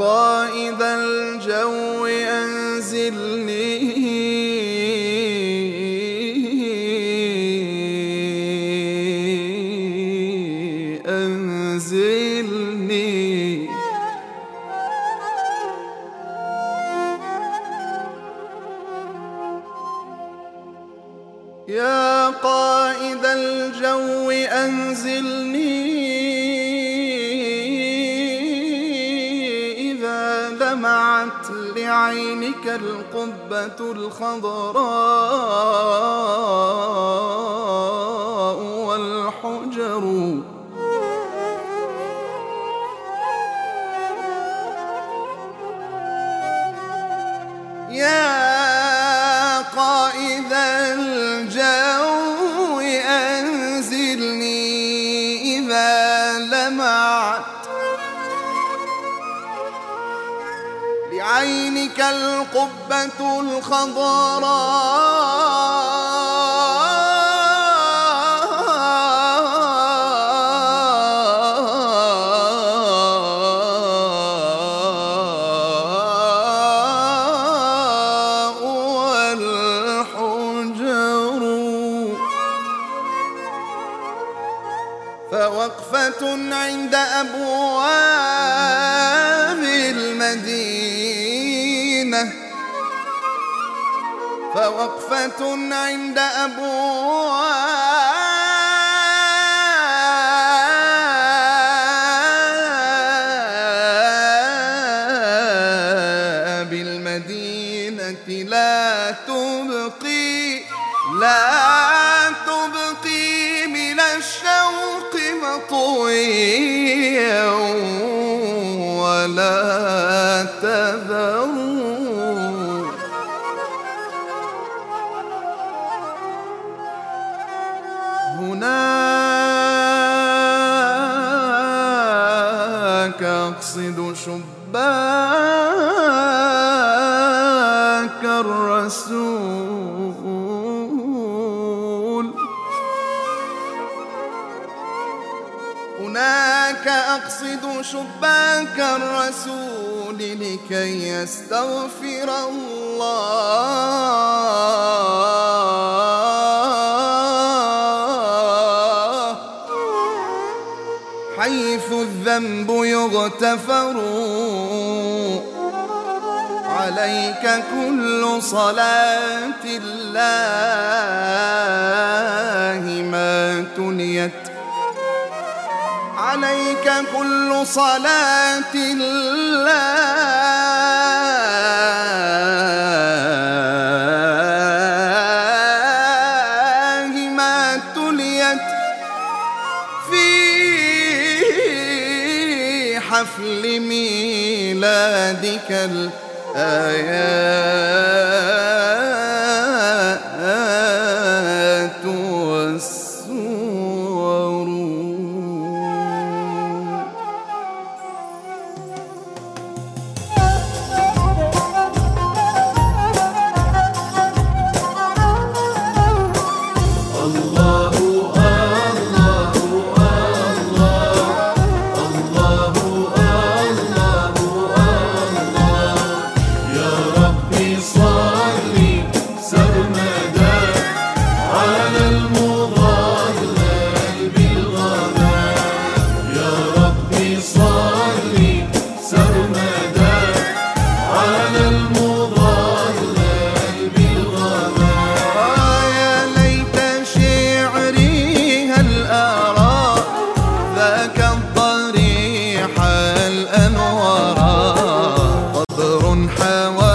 يا لمعت لعينك القبة الخضراء والحجر. يا قائد لعينك القبة الخضراء والحجر. فوقفة عند أبواب المدينة. فوقفة عند أبواب المدينة لا تبقي لا أقصد شباك الرسول. هناك أقصد شباك الرسول لكي يستغفر الله. حيث الذنب يغتفر. عليك كل صلاة الله ما تنيت. عليك كل صلاة الله ميلادك الآيات. حوالي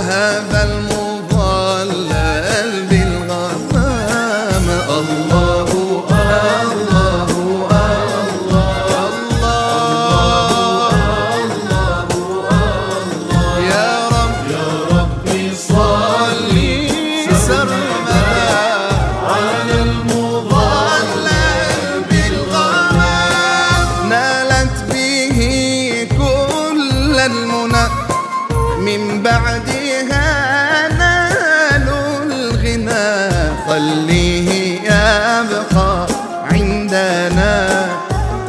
هذا الم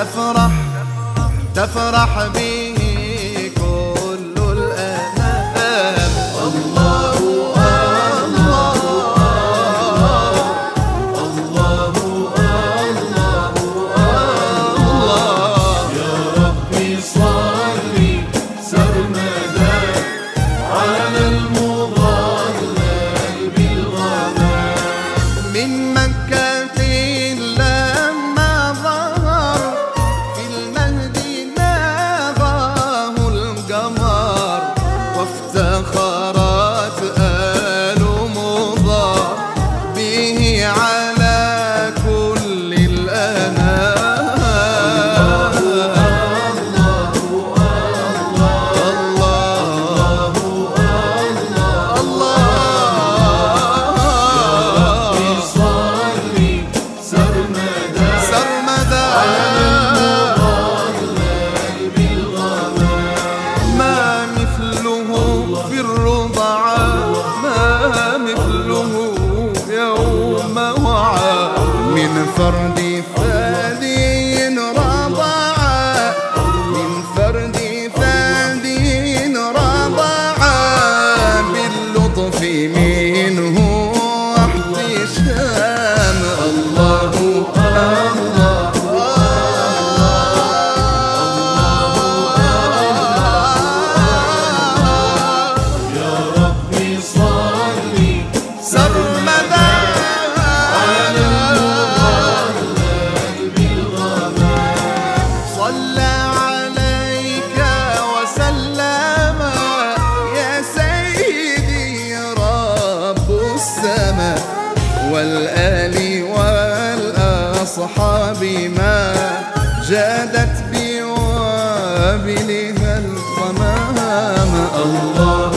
تفرح تفرح بي. السماء والآل والأصحاب ما جادت بوابلها القمامة الله